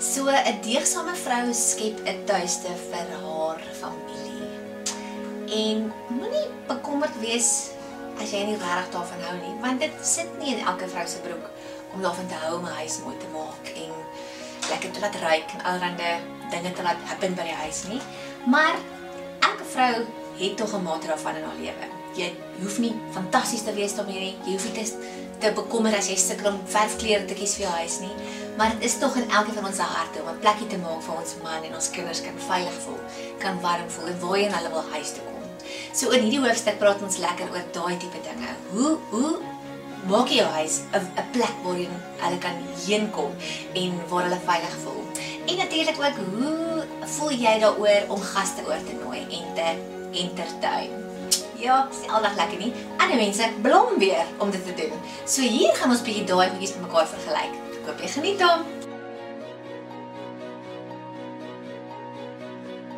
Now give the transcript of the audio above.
So 'n deegsame vrou skep 'n tuiste vir haar familie. En moenie bekommerd wees as jy nie regtig daarvan hou nie, want dit sit nie in elke vrou se broek om daarvan te hou om 'n huis mooi te maak en lekker te laat ruik en allerlei dinge te laat happen by die huis nie. Maar elke vrou het tog 'n mate daarvan in haar lewe. Jy hoef nie fantasties te wees daarmee nie. Jy hoef nie te, te bekommer as jy sukkel om verfklere te kies vir jou huis nie. Maar dit is tog in elkeen van ons harte om 'n plekkie te maak vir ons man en ons kinders kan veilig voel, kan warm voel en waarheen hulle wil huis toe kom. So in hierdie hoofstuk praat ons lekker oor daai tipe dinge. Hoe hoe maak jy jou huis 'n 'n plek waarin hulle kan heen kom en waar hulle veilig voel? En natuurlik ook hoe voel jy daaroor om gaste oor te nooi en te entertain? Ja, dis aldag lekker nie. Ander mense blom weer om dit te doen. So hier gaan ons bietjie daai goedjies bymekaar vergelyk. propio genito.